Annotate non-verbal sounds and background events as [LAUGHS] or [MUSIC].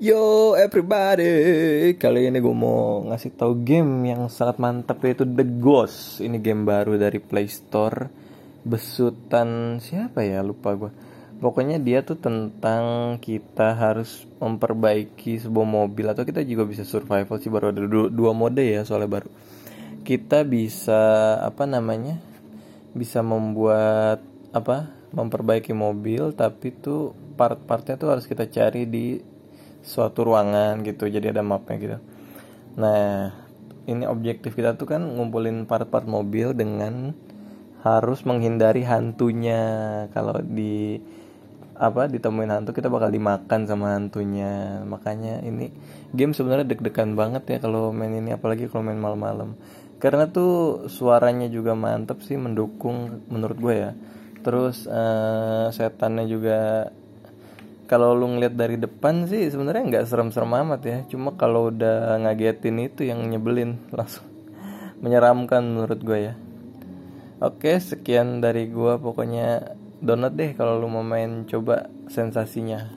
Yo everybody, kali ini gue mau ngasih tahu game yang sangat mantap yaitu The Ghost. Ini game baru dari Play Store. Besutan siapa ya lupa gue. Pokoknya dia tuh tentang kita harus memperbaiki sebuah mobil atau kita juga bisa survival sih baru ada dua mode ya soalnya baru. Kita bisa apa namanya? Bisa membuat apa? Memperbaiki mobil tapi tuh part-partnya tuh harus kita cari di suatu ruangan gitu jadi ada mapnya gitu. Nah ini objektif kita tuh kan ngumpulin part-part mobil dengan harus menghindari hantunya. Kalau di apa ditemuin hantu kita bakal dimakan sama hantunya. Makanya ini game sebenarnya deg-degan banget ya kalau main ini apalagi kalau main malam-malam. Karena tuh suaranya juga mantep sih mendukung menurut gue ya. Terus uh, setannya juga kalau lu ngeliat dari depan sih sebenarnya nggak serem-serem amat ya. Cuma kalau udah ngagetin itu yang nyebelin [LAUGHS] langsung menyeramkan menurut gue ya. Oke sekian dari gue pokoknya download deh kalau lu mau main coba sensasinya